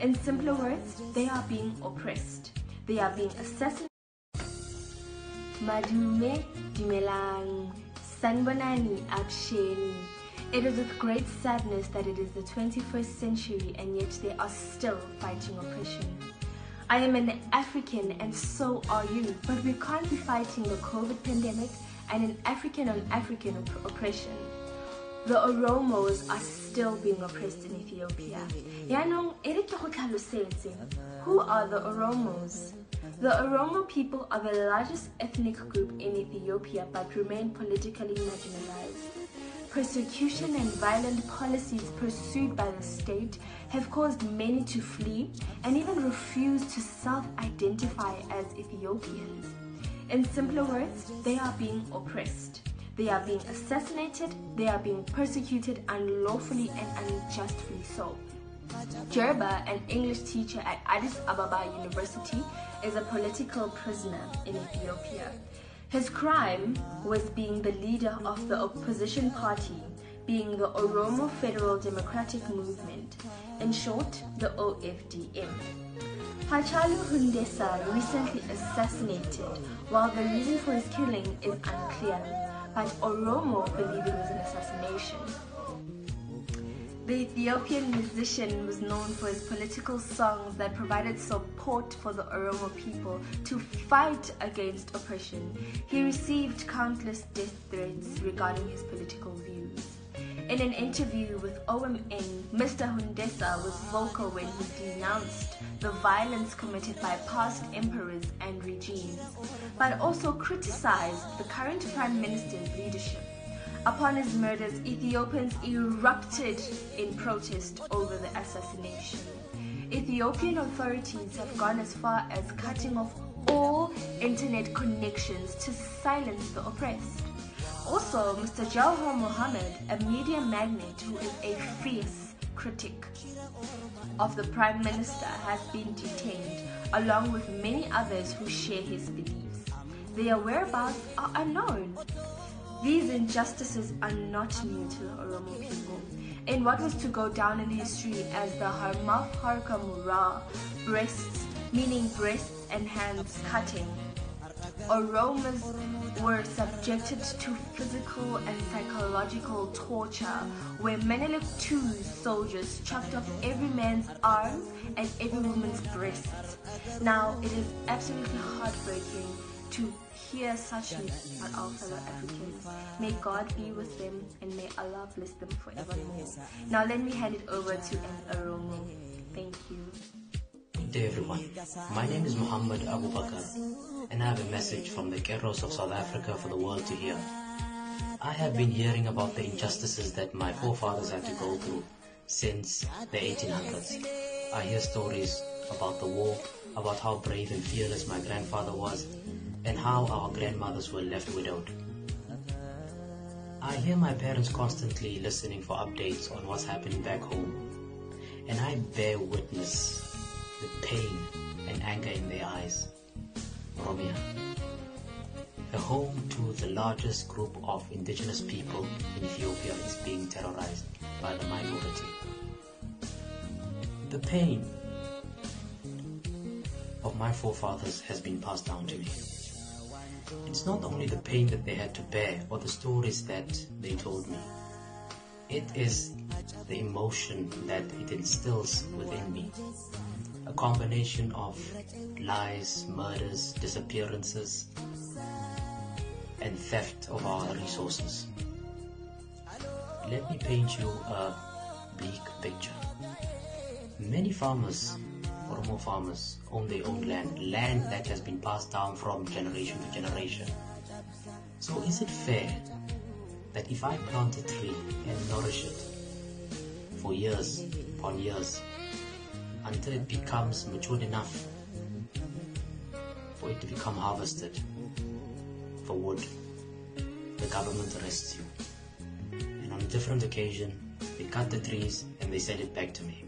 In simpler words, they are being oppressed. They are being assassinated. Madume Dimelang Sanbonani Absheni. It is with great sadness that it is the 21st century and yet they are still fighting oppression. I am an African and so are you, but we can't be fighting the COVID pandemic and an African on African op- oppression. The Oromos are still being oppressed in Ethiopia. Yanong, who are the Oromos? The Oromo people are the largest ethnic group in Ethiopia but remain politically marginalized. Persecution and violent policies pursued by the state have caused many to flee and even refuse to self identify as Ethiopians. In simpler words, they are being oppressed. They are being assassinated, they are being persecuted unlawfully and unjustly so. Jerba, an English teacher at Addis Ababa University, is a political prisoner in Ethiopia. His crime was being the leader of the opposition party, being the Oromo Federal Democratic Movement, in short, the OFDM. Hachalu Hundessa recently assassinated, while the reason for his killing is unclear, but Oromo believe it was an assassination. The Ethiopian musician was known for his political songs that provided support for the Oromo people to fight against oppression. He received countless death threats regarding his political views. In an interview with OMN, Mr. Hundessa was vocal when he denounced the violence committed by past emperors and regimes, but also criticized the current prime minister's leadership. Upon his murders, Ethiopians erupted in protest over the assassination. Ethiopian authorities have gone as far as cutting off all internet connections to silence the oppressed. Also, Mr. Jawhar Mohammed, a media magnate who is a fierce critic of the Prime Minister, has been detained, along with many others who share his beliefs. Their whereabouts are unknown. These injustices are not new to the Oromo people. In what was to go down in history as the Harmaf Harka Mura, breasts, meaning breasts and hands cutting, Oromas were subjected to physical and psychological torture, where Menelik II's soldiers chopped off every man's arms and every woman's breasts. Now, it is absolutely heartbreaking to hear such news about our fellow Africans. May God be with them and may Allah bless them forevermore. Now let me hand it over to an Oromo. Thank you. Good day everyone. My name is Muhammad Abu Bakr and I have a message from the Qeerroos of South Africa for the world to hear. I have been hearing about the injustices that my forefathers had to go through since the 1800s. I hear stories about the war, about how brave and fearless my grandfather was, and how our grandmothers were left widowed. I hear my parents constantly listening for updates on what's happening back home, and I bear witness the pain and anger in their eyes. Oromia, the home to the largest group of indigenous people in Ethiopia is being terrorized by the minority. The pain of my forefathers has been passed down to me. It's not only the pain that they had to bear or the stories that they told me. It is the emotion that it instills within me. A combination of lies, murders, disappearances, and theft of our resources. Let me paint you a bleak picture. Many farmers Farmers own their own land, land that has been passed down from generation to generation. So is it fair that if I plant a tree and nourish it for years upon years until it becomes matured enough for it to become harvested for wood, the government arrests you. And on a different occasion, they cut the trees and they send it back to me.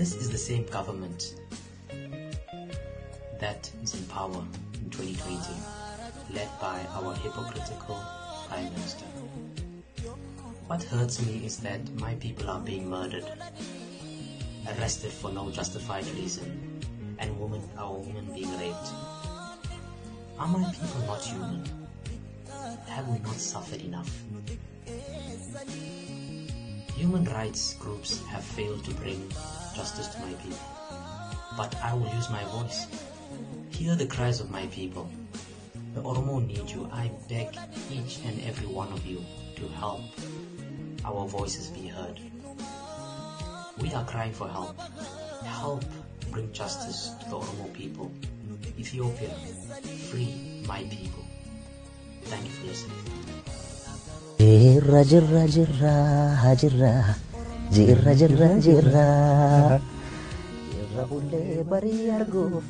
This is the same government that is in power in 2020, led by our hypocritical Prime Minister. What hurts me is that my people are being murdered, arrested for no justified reason, and women, our women being raped. Are my people not human? Have we not suffered enough? Human rights groups have failed to bring justice to my people. But I will use my voice. Hear the cries of my people. The Oromo need you. I beg each and every one of you to help our voices be heard. We are crying for help. Help bring justice to the Oromo people. Ethiopia, free my people. Thank you for listening. Jirra jirra jirra jirra jirra jirra jirra jirra bullee barii arguuf